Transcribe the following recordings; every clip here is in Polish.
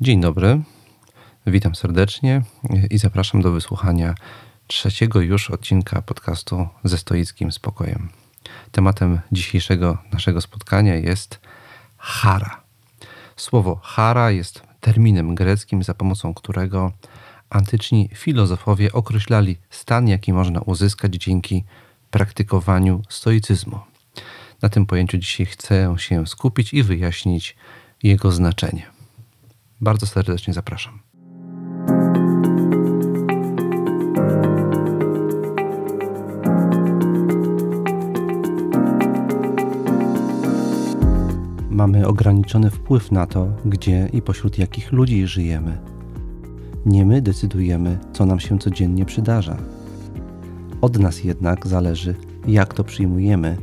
Dzień dobry, witam serdecznie i zapraszam do wysłuchania trzeciego już odcinka podcastu ze stoickim spokojem. Tematem dzisiejszego naszego spotkania jest hara. Słowo hara jest terminem greckim, za pomocą którego antyczni filozofowie określali stan, jaki można uzyskać dzięki praktykowaniu stoicyzmu. Na tym pojęciu dzisiaj chcę się skupić i wyjaśnić jego znaczenie. Bardzo serdecznie zapraszam. Mamy ograniczony wpływ na to, gdzie i pośród jakich ludzi żyjemy. Nie my decydujemy, co nam się codziennie przydarza. Od nas jednak zależy, jak to przyjmujemy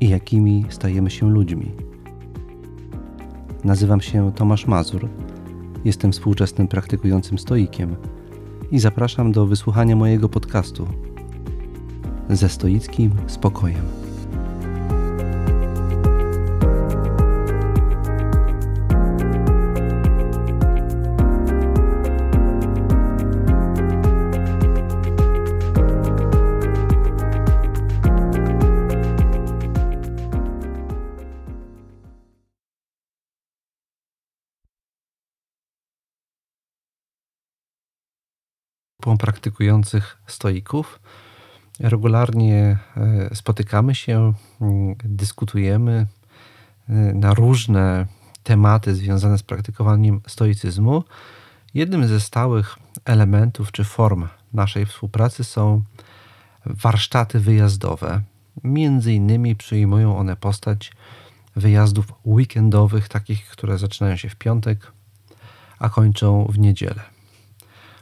i jakimi stajemy się ludźmi. Nazywam się Tomasz Mazur Jestem współczesnym praktykującym stoikiem i zapraszam do wysłuchania mojego podcastu ze stoickim spokojem. Praktykujących stoików. Regularnie e, spotykamy się, dyskutujemy e, na różne tematy związane z praktykowaniem stoicyzmu. Jednym ze stałych elementów czy form naszej współpracy są warsztaty wyjazdowe. Między innymi przyjmują one postać wyjazdów weekendowych, takich, które zaczynają się w piątek, a kończą w niedzielę.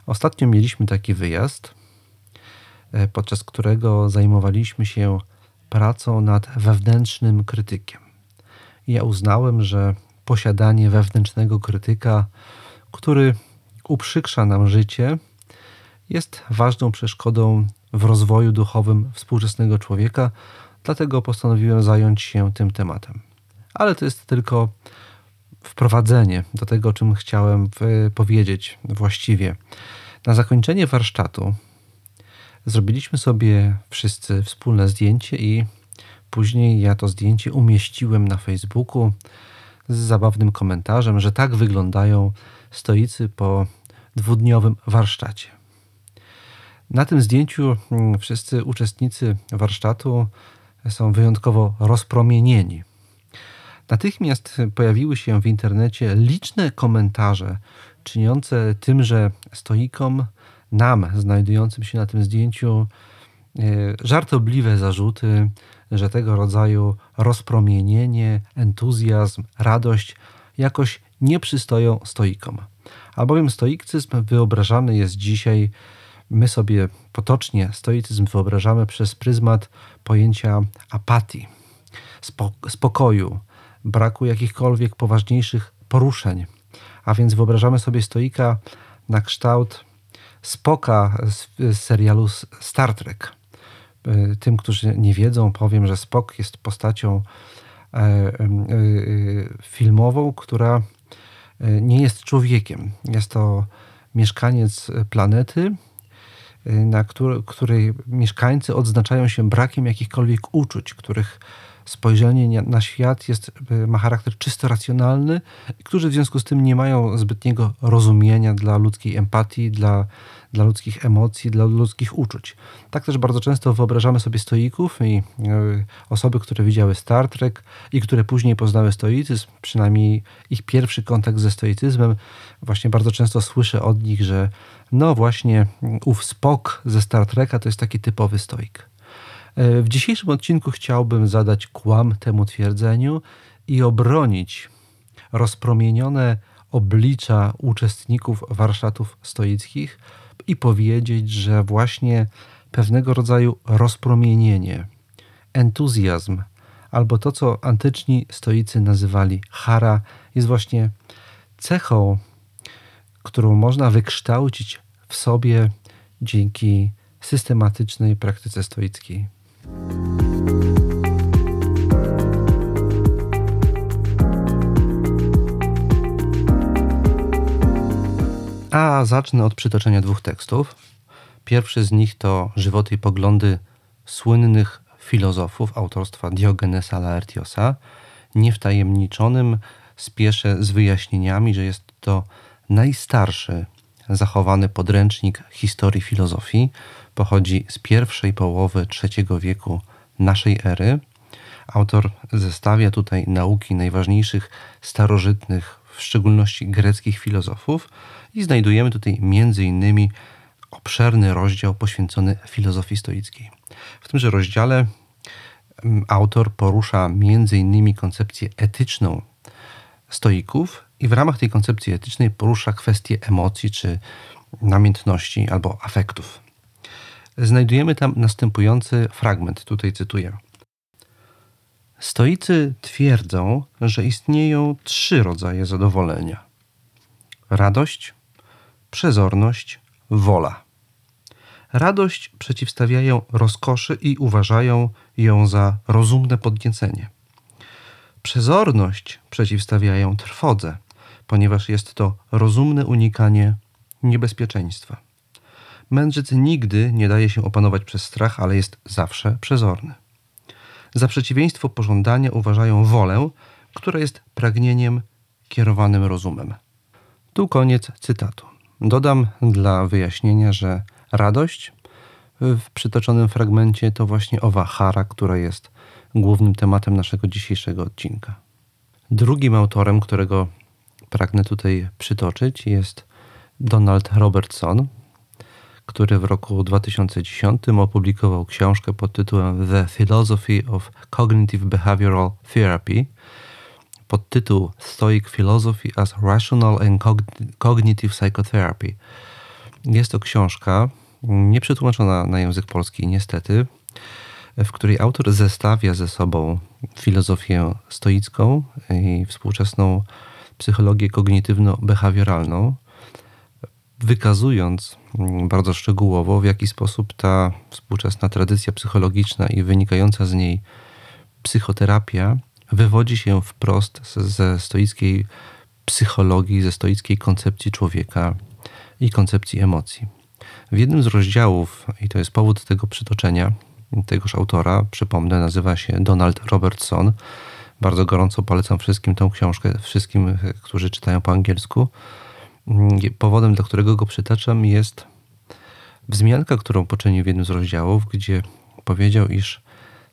Ostatnio mieliśmy taki wyjazd, e, podczas którego zajmowaliśmy się pracą nad wewnętrznym krytykiem. Ja uznałem, że posiadanie wewnętrznego krytyka, który uprzykrza nam życie, jest ważną przeszkodą w rozwoju duchowym współczesnego człowieka, dlatego postanowiłem zająć się tym tematem. Ale to jest tylko wprowadzenie do tego, o czym chciałem powiedzieć właściwie. Na zakończenie warsztatu zrobiliśmy sobie wszyscy wspólne zdjęcie i później ja to zdjęcie umieściłem na Facebooku z zabawnym komentarzem, że tak wyglądają stoicy po dwudniowym warsztacie. Na tym zdjęciu mm, wszyscy uczestnicy warsztatu są wyjątkowo rozpromienieni. Natychmiast pojawiły się w internecie liczne komentarze czyniące tymże stoikom, nam znajdującym się na tym zdjęciu, e, żartobliwe zarzuty, że tego rodzaju rozpromienienie, entuzjazm, radość jakoś nie przystoją stoikom. Albowiem stoicyzm wyobrażany jest dzisiaj, my sobie potocznie stoicyzm wyobrażamy przez pryzmat pojęcia apatii, spokoju, braku jakichkolwiek poważniejszych poruszeń. A więc wyobrażamy sobie stoika na kształt Spoka z serialu Star Trek. E, tym, którzy nie wiedzą, powiem, że Spok jest postacią e, e, filmową, która nie jest człowiekiem. Jest to mieszkaniec planety, na której mieszkańcy odznaczają się brakiem jakichkolwiek uczuć, których spojrzenie na świat jest, e, ma charakter czysto racjonalny, którzy w związku z tym nie mają zbytniego rozumienia dla ludzkiej empatii, dla, dla ludzkich emocji, dla ludzkich uczuć. Tak też bardzo często wyobrażamy sobie stoików i e, osoby, które widziały Star Trek i które później poznały stoicyzm, przynajmniej ich pierwszy kontakt ze stoicyzmem, właśnie bardzo często słyszę od nich, że no właśnie ów Spock ze Star Treka to jest taki typowy stoik. E, w dzisiejszym odcinku chciałbym zadać kłam temu twierdzeniu i obronić rozpromienione oblicza uczestników warsztatów stoickich i powiedzieć, że właśnie pewnego rodzaju rozpromienienie, entuzjazm albo to, co antyczni stoicy nazywali hara, jest właśnie cechą, którą można wykształcić w sobie dzięki systematycznej praktyce stoickiej. A zacznę od przytoczenia dwóch tekstów. Pierwszy z nich to Żywoty i poglądy słynnych filozofów autorstwa Diogenesa Laertiosa. Niewtajemniczonym spieszę z wyjaśnieniami, że jest to najstarszy zachowany podręcznik historii filozofii. Pochodzi z pierwszej połowy III wieku naszej ery. Autor zestawia tutaj nauki najważniejszych starożytnych, w szczególności greckich filozofów i znajdujemy tutaj między innymi obszerny rozdział poświęcony filozofii stoickiej. W tymże rozdziale mm, autor porusza między innymi koncepcję etyczną stoików i w ramach tej koncepcji etycznej porusza kwestie emocji czy namiętności albo afektów. Znajdujemy tam następujący fragment, tutaj cytuję. Stoicy twierdzą, że istnieją trzy rodzaje zadowolenia: radość, przezorność, wola. Radość przeciwstawiają rozkoszy i uważają ją za rozumne podniecenie. Przezorność przeciwstawiają trwodze, ponieważ jest to rozumne unikanie niebezpieczeństwa. Mędrzec nigdy nie daje się opanować przez strach, ale jest zawsze przezorny. Za przeciwieństwo pożądania uważają wolę, która jest pragnieniem kierowanym rozumem. Tu koniec cytatu. Dodam dla wyjaśnienia, że radość w przytoczonym fragmencie to właśnie owa hara, która jest głównym tematem naszego dzisiejszego odcinka. Drugim autorem, którego pragnę tutaj przytoczyć, jest Donald Robertson, który w roku 2010 opublikował książkę pod tytułem The Philosophy of Cognitive Behavioral Therapy. Podtytuł Stoic Philosophy as Rational and Cognitive Psychotherapy. Jest to książka nieprzetłumaczona na język polski, niestety, w której autor zestawia ze sobą filozofię stoicką i współczesną psychologię kognitywno-behawioralną, wykazując mm, bardzo szczegółowo, w jaki sposób ta współczesna tradycja psychologiczna i wynikająca z niej psychoterapia wywodzi się wprost ze stoickiej psychologii, ze stoickiej koncepcji człowieka i koncepcji emocji. W jednym z rozdziałów, i to jest powód tego przytoczenia, tegoż autora, przypomnę, nazywa się Donald Robertson. Bardzo gorąco polecam wszystkim tą książkę, wszystkim, którzy czytają po angielsku. Powodem, dla którego go przytaczam, jest wzmianka, którą poczynił w jednym z rozdziałów, gdzie powiedział, iż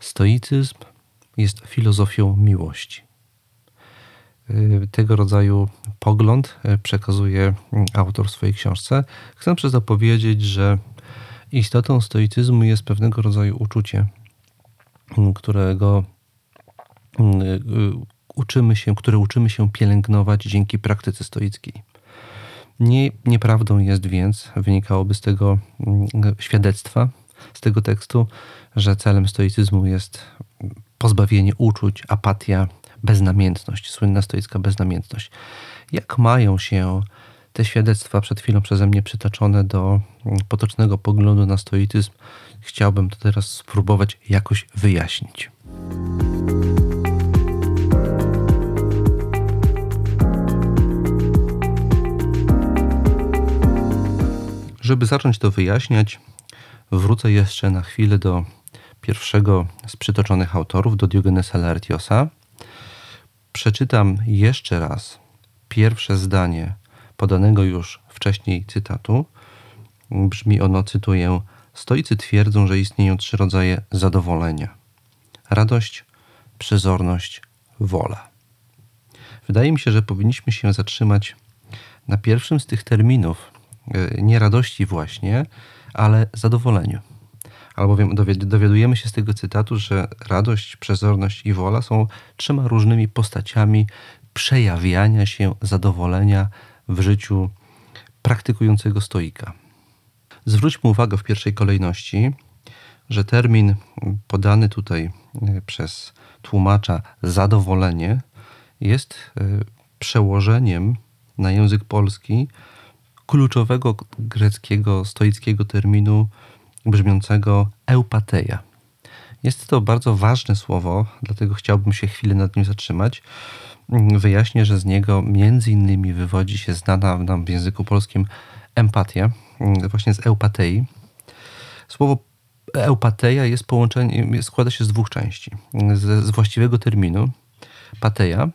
stoicyzm jest filozofią miłości. Y, tego rodzaju pogląd y, przekazuje mm, autor w swojej książce. Chcę przez to powiedzieć, że istotą stoicyzmu jest pewnego rodzaju uczucie, mm, którego mm, y, uczymy się, które uczymy się pielęgnować dzięki praktyce stoickiej. Nie, nieprawdą jest więc, wynikałoby z tego świadectwa, z tego tekstu, że celem stoicyzmu jest pozbawienie uczuć, apatia, beznamiętność, słynna stoicka beznamiętność. Jak mają się te świadectwa przed chwilą przeze mnie przytoczone do mm, potocznego poglądu na stoicyzm? Chciałbym to teraz spróbować jakoś wyjaśnić. Żeby zacząć to wyjaśniać, wrócę jeszcze na chwilę do pierwszego z przytoczonych autorów, do Diogenesa Laertiosa, Przeczytam jeszcze raz pierwsze zdanie podanego już wcześniej cytatu. Brzmi ono, cytuję: Stoicy twierdzą, że istnieją trzy rodzaje zadowolenia: radość, przezorność, wola. Wydaje mi się, że powinniśmy się zatrzymać na pierwszym z tych terminów, e, nie radości właśnie, ale zadowoleniu albowiem dowiadujemy się z tego cytatu, że radość, przezorność i wola są trzema różnymi postaciami przejawiania się zadowolenia w życiu praktykującego stoika. Zwróćmy uwagę w pierwszej kolejności, że termin podany tutaj e, przez tłumacza zadowolenie jest e, przełożeniem na język polski kluczowego greckiego stoickiego terminu brzmiącego eupateia. Jest to bardzo ważne słowo, dlatego chciałbym się chwilę nad nim zatrzymać. Wyjaśnię, że z niego między innymi wywodzi się znana nam w języku polskim empatia, właśnie z eupatei. Słowo eupateia jest połączenie, składa się z dwóch części. Z, z właściwego terminu pateia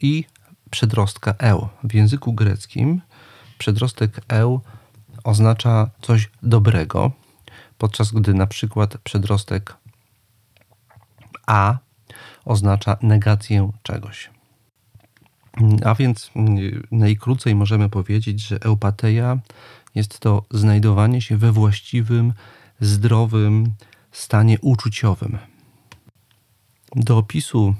i przedrostka eu. W języku greckim przedrostek eu oznacza coś dobrego, podczas gdy na przykład przedrostek a oznacza negację czegoś. A więc najkrócej możemy powiedzieć, że eupateia jest to znajdowanie się we właściwym, zdrowym stanie uczuciowym. Do opisu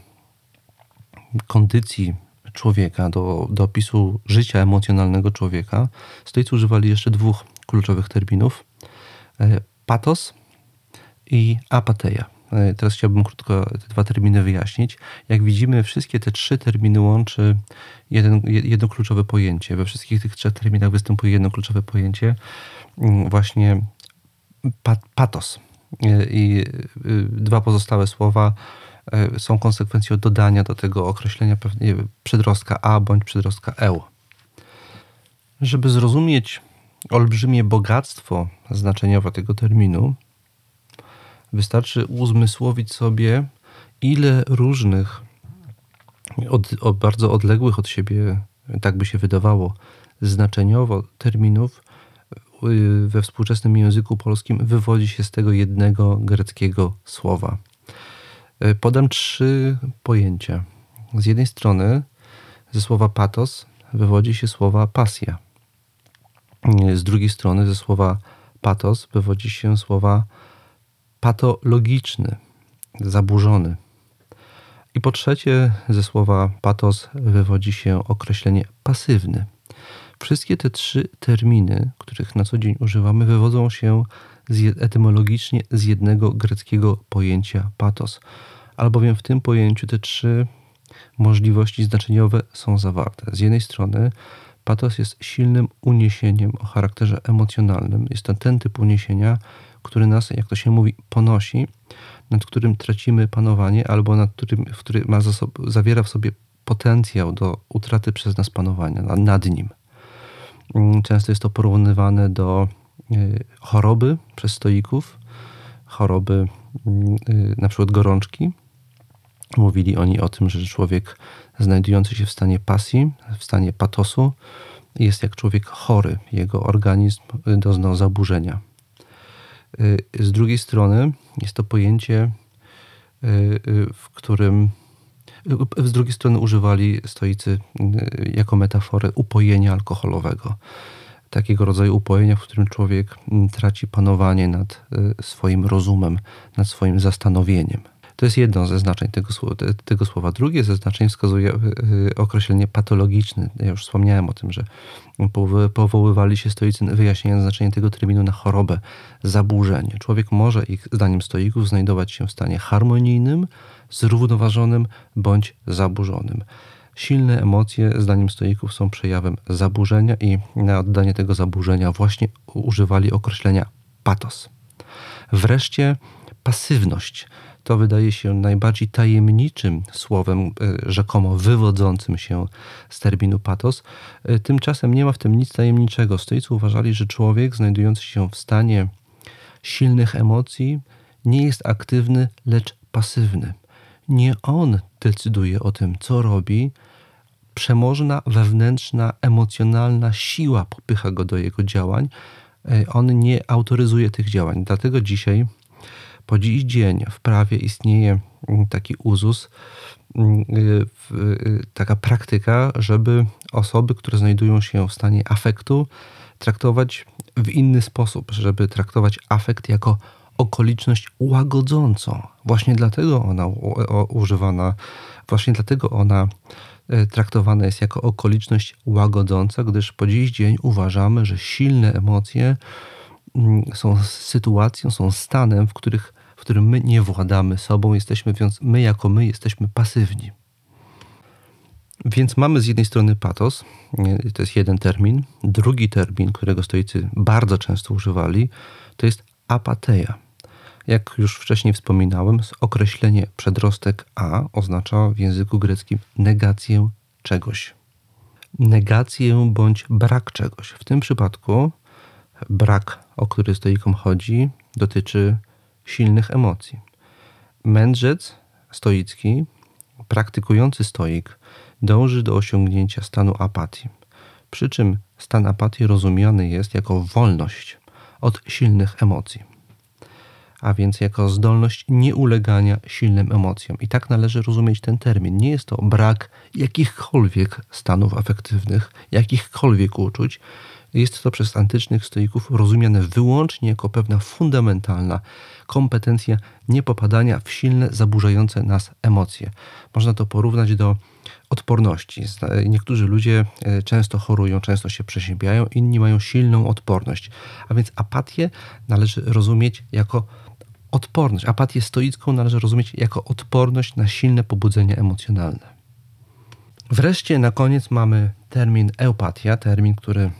kondycji człowieka, do, do opisu życia emocjonalnego człowieka, stoicy używali jeszcze dwóch kluczowych terminów: e, patos i apateia. E, teraz chciałbym krótko te dwa terminy wyjaśnić. Jak widzimy, wszystkie te trzy terminy łączy jeden, jedno kluczowe pojęcie. We wszystkich tych trzech terminach występuje jedno kluczowe pojęcie, mm, właśnie patos. E, I dwa pozostałe słowa są konsekwencją dodania do tego określenia pewnie przedrostka a bądź przedrostka eu. Żeby zrozumieć olbrzymie bogactwo znaczeniowe tego terminu, wystarczy uzmysłowić sobie, ile różnych, od, od bardzo odległych od siebie, tak by się wydawało, znaczeniowo terminów y, we współczesnym języku polskim wywodzi się z tego jednego greckiego słowa. E, podam trzy pojęcia. Z jednej strony ze słowa patos wywodzi się słowa pasja. Z drugiej strony ze słowa patos wywodzi się słowa patologiczny, zaburzony. I po trzecie ze słowa patos wywodzi się określenie pasywny. Wszystkie te trzy terminy, których na co dzień używamy, wywodzą się z, etymologicznie z jednego greckiego pojęcia patos, albowiem w tym pojęciu te trzy możliwości znaczeniowe są zawarte. Z jednej strony patos jest silnym uniesieniem o charakterze emocjonalnym. Jest to ten typ uniesienia, który nas, jak to się mówi, ponosi, nad którym tracimy panowanie, albo nad którym, który ma zawiera w sobie potencjał do utraty przez nas panowania nad nim. Mm, często jest to porównywane do y, choroby przez stoików, choroby mm, y, na przykład gorączki. Mówili oni o tym, że człowiek znajdujący się w stanie pasji, w stanie patosu, jest jak człowiek chory. Jego organizm doznał zaburzenia. Y, z drugiej strony jest to pojęcie, w którym z drugiej strony używali stoicy y, jako metaforę upojenia alkoholowego. Takiego rodzaju upojenia, w którym człowiek mm, traci panowanie nad y, swoim rozumem, nad swoim zastanowieniem. To jest jedno ze znaczeń tego, tego słowa. Drugie ze znaczeń wskazuje y, określenie patologiczny. Ja już wspomniałem o tym, że powoływali się stoicy wyjaśniając znaczenie tego terminu na chorobę, zaburzenie. Człowiek może, ich zdaniem stoików, znajdować się w stanie harmonijnym, zrównoważonym bądź zaburzonym. Silne emocje, zdaniem stoików, są przejawem zaburzenia i na oddanie tego zaburzenia właśnie używali określenia patos. Wreszcie pasywność. To wydaje się najbardziej tajemniczym słowem, e, rzekomo wywodzącym się z terminu patos. E, tymczasem nie ma w tym nic tajemniczego. Stoicy uważali, że człowiek znajdujący się w stanie silnych emocji nie jest aktywny, lecz pasywny nie on decyduje o tym, co robi. Przemożna, wewnętrzna, emocjonalna siła popycha go do jego działań. E, on nie autoryzuje tych działań. Dlatego dzisiaj, po dziś dzień, w prawie istnieje mm, taki uzus, mm, y, y, taka praktyka, żeby osoby, które znajdują się w stanie afektu, traktować w inny sposób, żeby traktować afekt jako okoliczność łagodzącą. Właśnie dlatego ona używana, właśnie dlatego ona e, traktowana jest jako okoliczność łagodząca, gdyż po dziś dzień uważamy, że silne emocje są sytuacją, są stanem, w, których, w którym my nie władamy sobą, jesteśmy, więc my jako my jesteśmy pasywni. Więc mamy z jednej strony patos, to jest jeden termin. Drugi termin, którego stoicy bardzo często używali, to jest apateia. Jak już wcześniej wspominałem, określenie przedrostek a oznacza w języku greckim negację czegoś. Negację bądź brak czegoś. W tym przypadku brak, o który stoikom chodzi, dotyczy silnych emocji. Mędrzec stoicki, praktykujący stoik, dąży do osiągnięcia stanu apatii. Przy czym stan apatii rozumiany jest jako wolność od silnych emocji, a więc jako zdolność nieulegania silnym emocjom. I tak należy rozumieć ten termin. Nie jest to brak jakichkolwiek stanów afektywnych, jakichkolwiek uczuć. Jest to przez antycznych stoików rozumiane wyłącznie jako pewna fundamentalna kompetencja niepopadania w silne, zaburzające nas emocje. Można to porównać do odporności. Niektórzy ludzie e, często chorują, często się przeziębiają, inni mają silną odporność. A więc apatię należy rozumieć jako odporność. Apatię stoicką należy rozumieć jako odporność na silne pobudzenia emocjonalne. Wreszcie na koniec mamy termin eupatia, termin, który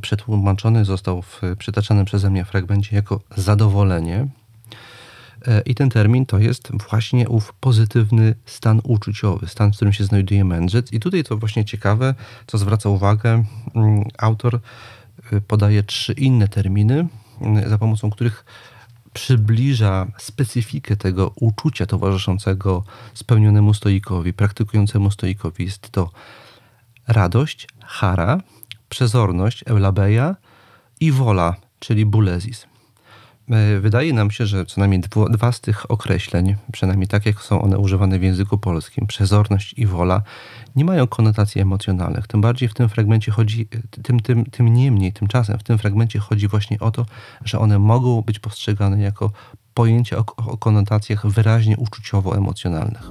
przetłumaczony został w przytaczanym przeze mnie fragmencie jako zadowolenie. E, I ten termin to jest właśnie ów pozytywny stan uczuciowy, stan, w którym się znajduje mędrzec. I tutaj to właśnie ciekawe, co zwraca uwagę, mm, autor y, podaje trzy inne terminy, y, za pomocą których przybliża specyfikę tego uczucia towarzyszącego spełnionemu stoikowi, praktykującemu stoikowi. Jest to radość, hara, przezorność, eulabeia i wola, czyli bulezis. E, wydaje nam się, że co najmniej dwa, dwa z tych określeń, przynajmniej tak jak są one używane w języku polskim, przezorność i wola, nie mają konotacji emocjonalnych. Tym bardziej w tym fragmencie chodzi, tym, tym, tym niemniej, tymczasem w tym fragmencie chodzi właśnie o to, że one mogą być postrzegane jako pojęcia o, o konotacjach wyraźnie uczuciowo-emocjonalnych.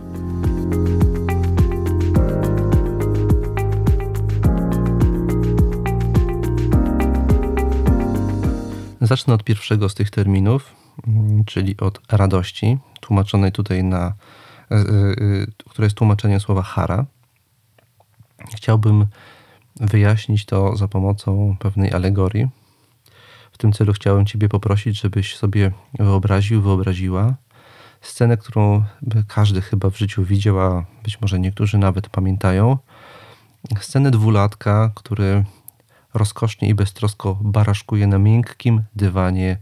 Zacznę od pierwszego z tych terminów, mm, czyli od radości, tłumaczonej tutaj na, e, e, które jest tłumaczeniem słowa hara. Chciałbym wyjaśnić to za pomocą pewnej alegorii. W tym celu chciałem Ciebie poprosić, żebyś sobie wyobraził, wyobraziła scenę, którą każdy chyba w życiu widział, a być może niektórzy nawet pamiętają. Scenę dwulatka, który rozkosznie i beztrosko baraszkuje na miękkim dywanie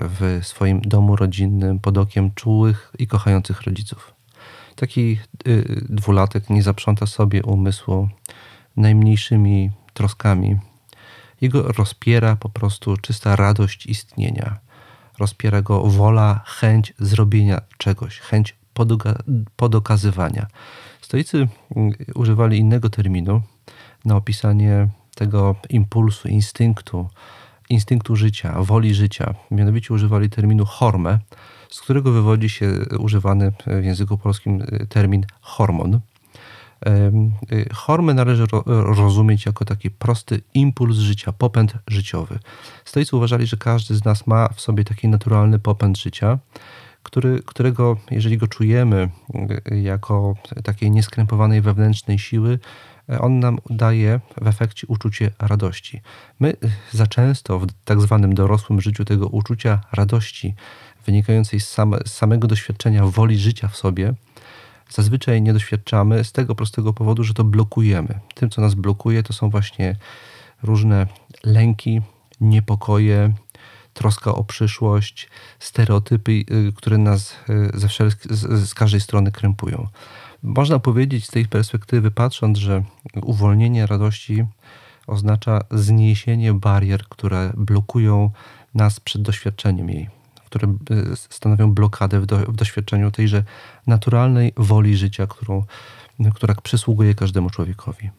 w swoim domu rodzinnym pod okiem czułych i kochających rodziców. Taki y, dwulatek nie zaprząta sobie umysłu najmniejszymi troskami. Jego rozpiera po prostu czysta radość istnienia. Rozpiera go wola, chęć zrobienia czegoś, chęć podokazywania. Stoicy y, używali innego terminu na opisanie tego impulsu, instynktu, instynktu życia, woli życia. Mianowicie używali terminu horme, z którego wywodzi się używany w języku polskim termin hormon. Hormę należy rozumieć jako taki prosty impuls życia, popęd życiowy. Stoicy uważali, że każdy z nas ma w sobie taki naturalny popęd życia, który, którego, jeżeli go czujemy jako takiej nieskrępowanej wewnętrznej siły, on nam daje w efekcie uczucie radości. My za często w tak zwanym dorosłym życiu tego uczucia radości wynikającej z, same, z samego doświadczenia woli życia w sobie, zazwyczaj nie doświadczamy z tego prostego powodu, że to blokujemy. Tym, co nas blokuje, to są właśnie różne lęki, niepokoje, troska o przyszłość, stereotypy, y, które nas y, ze z, z każdej strony krępują. Można powiedzieć z tej perspektywy, patrząc, że uwolnienie radości oznacza zniesienie barier, które blokują nas przed doświadczeniem jej, które e, stanowią blokadę w, do, w doświadczeniu tejże naturalnej woli życia, którą, która przysługuje każdemu człowiekowi.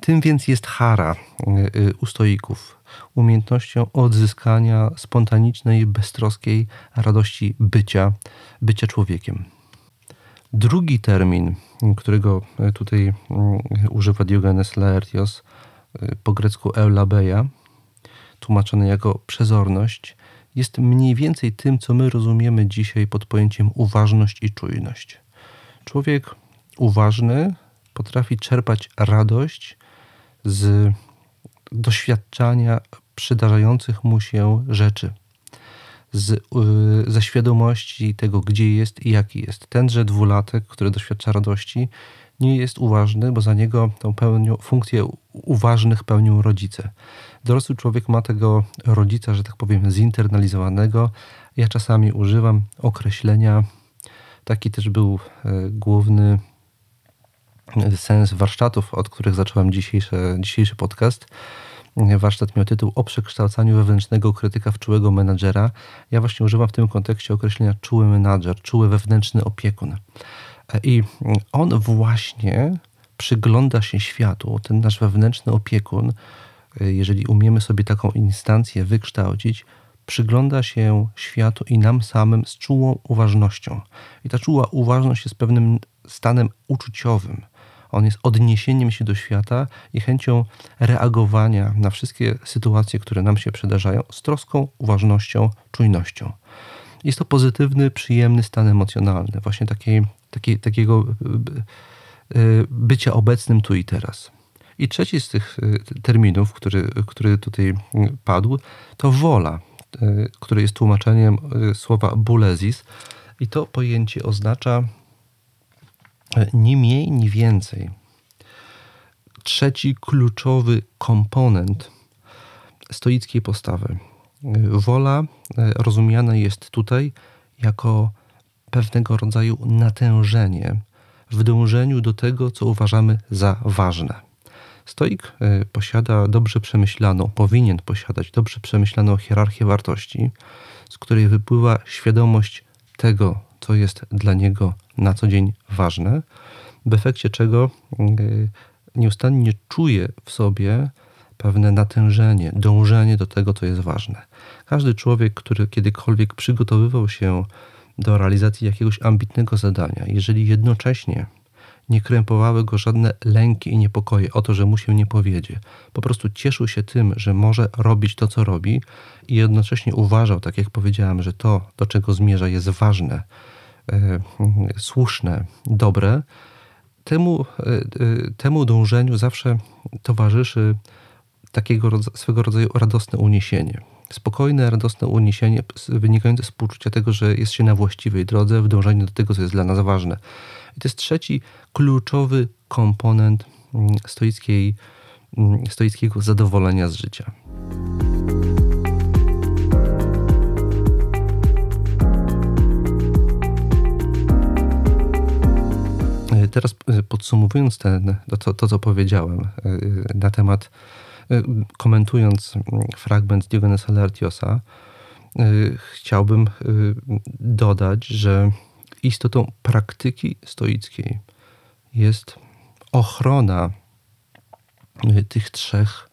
Tym więc jest hara e, e, u stoików, umiejętnością odzyskania spontanicznej, beztroskiej radości bycia, bycia człowiekiem. Drugi termin, którego tutaj mm, używa Diogenes Laertios, y, po grecku eulabeia, tłumaczony jako przezorność, jest mniej więcej tym, co my rozumiemy dzisiaj pod pojęciem uważność i czujność. Człowiek uważny potrafi czerpać radość z doświadczania przydarzających mu się rzeczy, z, yy, ze świadomości tego, gdzie jest i jaki jest. Tenże dwulatek, który doświadcza radości, nie jest uważny, bo za niego tą pełnią, funkcję uważnych pełnią rodzice. Dorosły człowiek ma tego rodzica, że tak powiem, zinternalizowanego. Ja czasami używam określenia, taki też był e, główny sens warsztatów, od których zacząłem dzisiejszy, dzisiejszy podcast. Warsztat miał tytuł o przekształcaniu wewnętrznego krytyka w czułego menadżera. Ja właśnie używam w tym kontekście określenia czuły menadżer, czuły wewnętrzny opiekun. I on właśnie przygląda się światu, ten nasz wewnętrzny opiekun, jeżeli umiemy sobie taką instancję wykształcić, przygląda się światu i nam samym z czułą uważnością. I ta czuła uważność jest pewnym stanem uczuciowym. On jest odniesieniem się do świata i chęcią reagowania na wszystkie sytuacje, które nam się przydarzają, z troską, uważnością, czujnością. Jest to pozytywny, przyjemny stan emocjonalny, właśnie takiej, takiej, takiego e, e, bycia obecnym tu i teraz. I trzeci z tych terminów, który, który tutaj padł, to wola, który jest tłumaczeniem słowa bulezis. I to pojęcie oznacza ni mniej, ni więcej. Trzeci kluczowy komponent stoickiej postawy. Wola rozumiana jest tutaj jako pewnego rodzaju natężenie w dążeniu do tego, co uważamy za ważne. Stoik e, posiada dobrze przemyślaną, powinien posiadać dobrze przemyślaną hierarchię wartości, z której wypływa świadomość tego, co jest dla niego na co dzień ważne, w efekcie czego e, nieustannie czuje w sobie pewne natężenie, dążenie do tego, co jest ważne. Każdy człowiek, który kiedykolwiek przygotowywał się do realizacji jakiegoś ambitnego zadania, jeżeli jednocześnie nie krępowały go żadne lęki i niepokoje o to, że mu się nie powiedzie. Po prostu cieszył się tym, że może robić to, co robi i jednocześnie uważał, tak jak powiedziałem, że to, do czego zmierza, jest ważne, słuszne, dobre. Temu, e, e, temu dążeniu zawsze towarzyszy takiego swego rodzaju radosne uniesienie spokojne, radosne uniesienie wynikające z poczucia tego, że jest się na właściwej drodze w dążeniu do tego, co jest dla nas ważne. I to jest trzeci kluczowy komponent mm, stoickiej, mm, stoickiego zadowolenia z życia. Teraz e, podsumowując ten, to, to, co powiedziałem e, na temat Y, komentując mm, fragment Diogenesa Laertiosa, chciałbym dodać, że istotą praktyki stoickiej jest ochrona tych trzech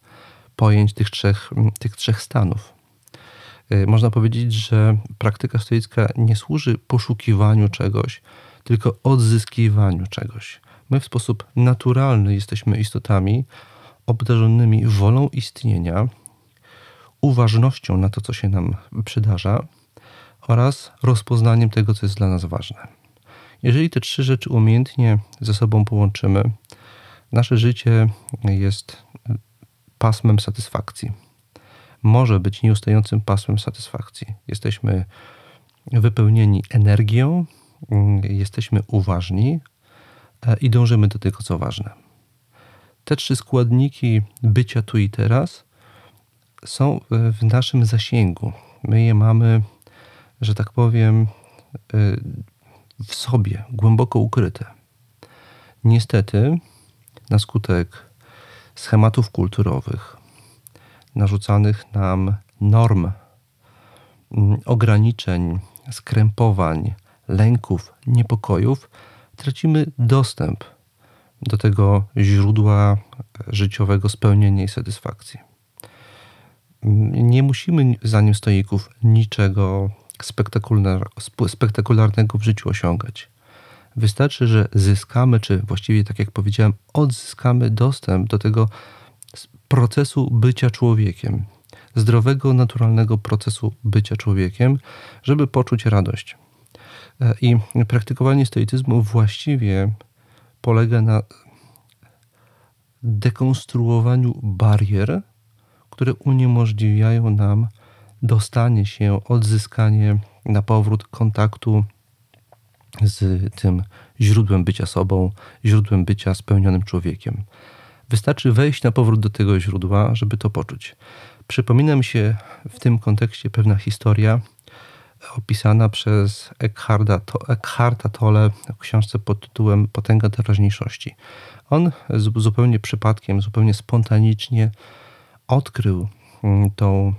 pojęć, tych trzech, tych trzech stanów. Można powiedzieć, że praktyka stoicka nie służy poszukiwaniu czegoś, tylko odzyskiwaniu czegoś. My w sposób naturalny jesteśmy istotami, obdarzonymi wolą istnienia, uważnością na to, co się nam przydarza oraz rozpoznaniem tego, co jest dla nas ważne. Jeżeli te trzy rzeczy umiejętnie ze sobą połączymy, nasze życie jest pasmem satysfakcji. Może być nieustającym pasmem satysfakcji. Jesteśmy wypełnieni energią, jesteśmy uważni e, i dążymy do tego, co ważne te trzy składniki bycia tu i teraz są w naszym zasięgu. My je mamy, że tak powiem, y, w sobie, głęboko ukryte. Niestety, na skutek schematów kulturowych, narzucanych nam norm, mm, ograniczeń, skrępowań, lęków, niepokojów, tracimy dostęp do tego źródła życiowego spełnienia i satysfakcji. Nie musimy zanim stoików niczego spektakularnego w życiu osiągać. Wystarczy, że zyskamy, czy właściwie tak jak powiedziałem, odzyskamy dostęp do tego procesu bycia człowiekiem, zdrowego, naturalnego procesu bycia człowiekiem, żeby poczuć radość. I praktykowanie stoicyzmu właściwie polega na dekonstruowaniu barier, które uniemożliwiają nam dostanie się, odzyskanie na powrót kontaktu z tym źródłem bycia sobą, źródłem bycia spełnionym człowiekiem. Wystarczy wejść na powrót do tego źródła, żeby to poczuć. Przypomina mi się w tym kontekście pewna historia opisana przez Eckharda, to, Eckharta Tolle w książce pod tytułem Potęga teraźniejszości. On zupełnie przypadkiem, zupełnie spontanicznie odkrył mm, tą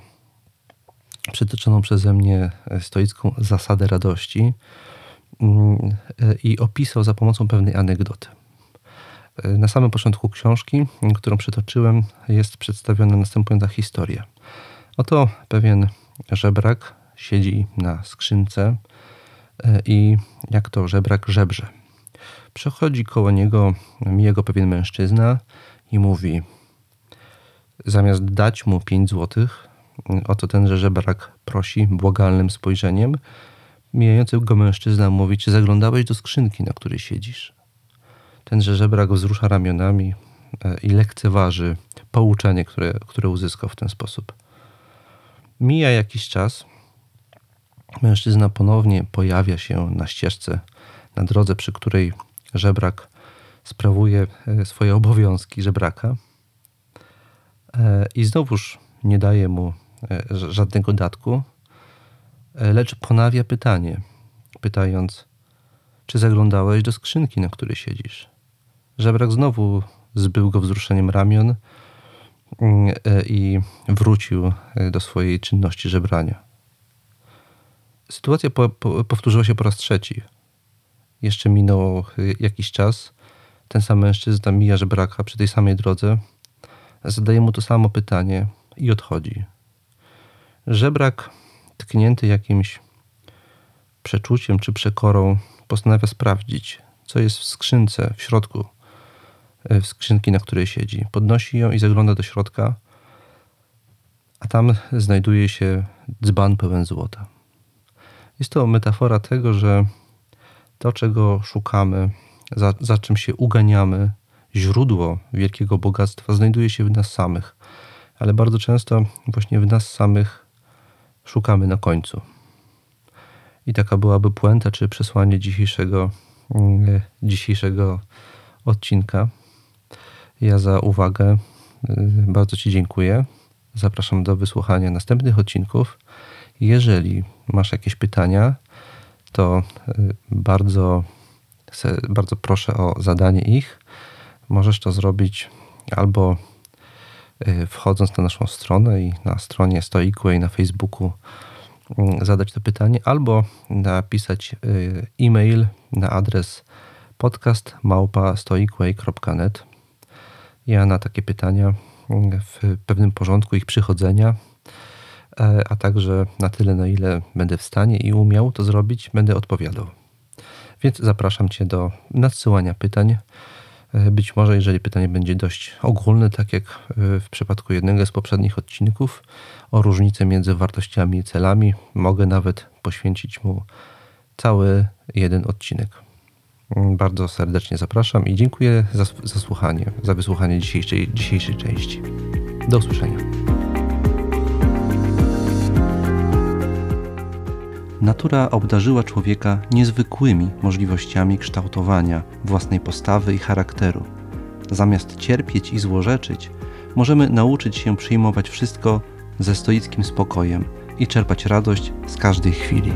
przytoczoną przeze mnie stoicką zasadę radości mm, i opisał za pomocą pewnej anegdoty. Na samym początku książki, którą przytoczyłem, jest przedstawiona następująca historia. Oto pewien żebrak siedzi na skrzynce e, i jak to żebrak żebrze. Przechodzi koło niego, mija pewien mężczyzna i mówi: Zamiast dać mu pięć złotych, o to tenże żebrak prosi błagalnym spojrzeniem. Mijający go mężczyzna mówi: Czy zaglądałeś do skrzynki, na której siedzisz? Tenże żebrak wzrusza ramionami e, i lekceważy pouczenie, które, które uzyskał w ten sposób. Mija jakiś czas. Mężczyzna ponownie pojawia się na ścieżce, na drodze, przy której żebrak sprawuje e, swoje obowiązki żebraka. E, I znowuż nie daje mu żadnego datku, lecz ponawia pytanie, pytając, czy zaglądałeś do skrzynki, na której siedzisz? Żebrak znowu zbył go wzruszeniem ramion mm, e, i wrócił e, do swojej czynności żebrania. Sytuacja po, po, powtórzyła się po raz trzeci. Jeszcze minął e, jakiś czas. Ten sam mężczyzna mija żebraka przy tej samej drodze, zadaje mu to samo pytanie i odchodzi. Żebrak, tknięty jakimś przeczuciem czy przekorą, postanawia sprawdzić, co jest w skrzynce w środku w skrzynki, na której siedzi. Podnosi ją i zagląda do środka, a tam znajduje się dzban pełen złota. Jest to metafora tego, że to, czego szukamy, za, za czym się uganiamy, źródło wielkiego bogactwa znajduje się w nas samych, ale bardzo często właśnie w nas samych szukamy na końcu. I taka byłaby puenta, czy przesłanie dzisiejszego, mm, dzisiejszego odcinka. Ja za uwagę y, bardzo Ci dziękuję. Zapraszam do wysłuchania następnych odcinków. Jeżeli masz jakieś pytania, to y, bardzo, bardzo proszę o zadanie ich. Możesz to zrobić albo y, wchodząc na naszą stronę i na stronie Stoicway na Facebooku zadać to pytanie, albo napisać e-mail na adres podcast małpa.stoicway.net ja na takie pytania w pewnym porządku ich przychodzenia, a także na tyle, na ile będę w stanie i umiał to zrobić, będę odpowiadał. Więc zapraszam Cię do nadsyłania pytań. E, być może, jeżeli pytanie będzie dość ogólne, tak jak e, w przypadku jednego z poprzednich odcinków, o różnicę między wartościami i celami, mogę nawet poświęcić mu cały jeden odcinek. Bardzo serdecznie zapraszam i dziękuję za, za słuchanie, za wysłuchanie dzisiejszej, dzisiejszej części. Do usłyszenia. Natura obdarzyła człowieka niezwykłymi możliwościami kształtowania własnej postawy i charakteru. Zamiast cierpieć i złorzeczyć, możemy nauczyć się przyjmować wszystko ze stoickim spokojem i czerpać radość z każdej chwili.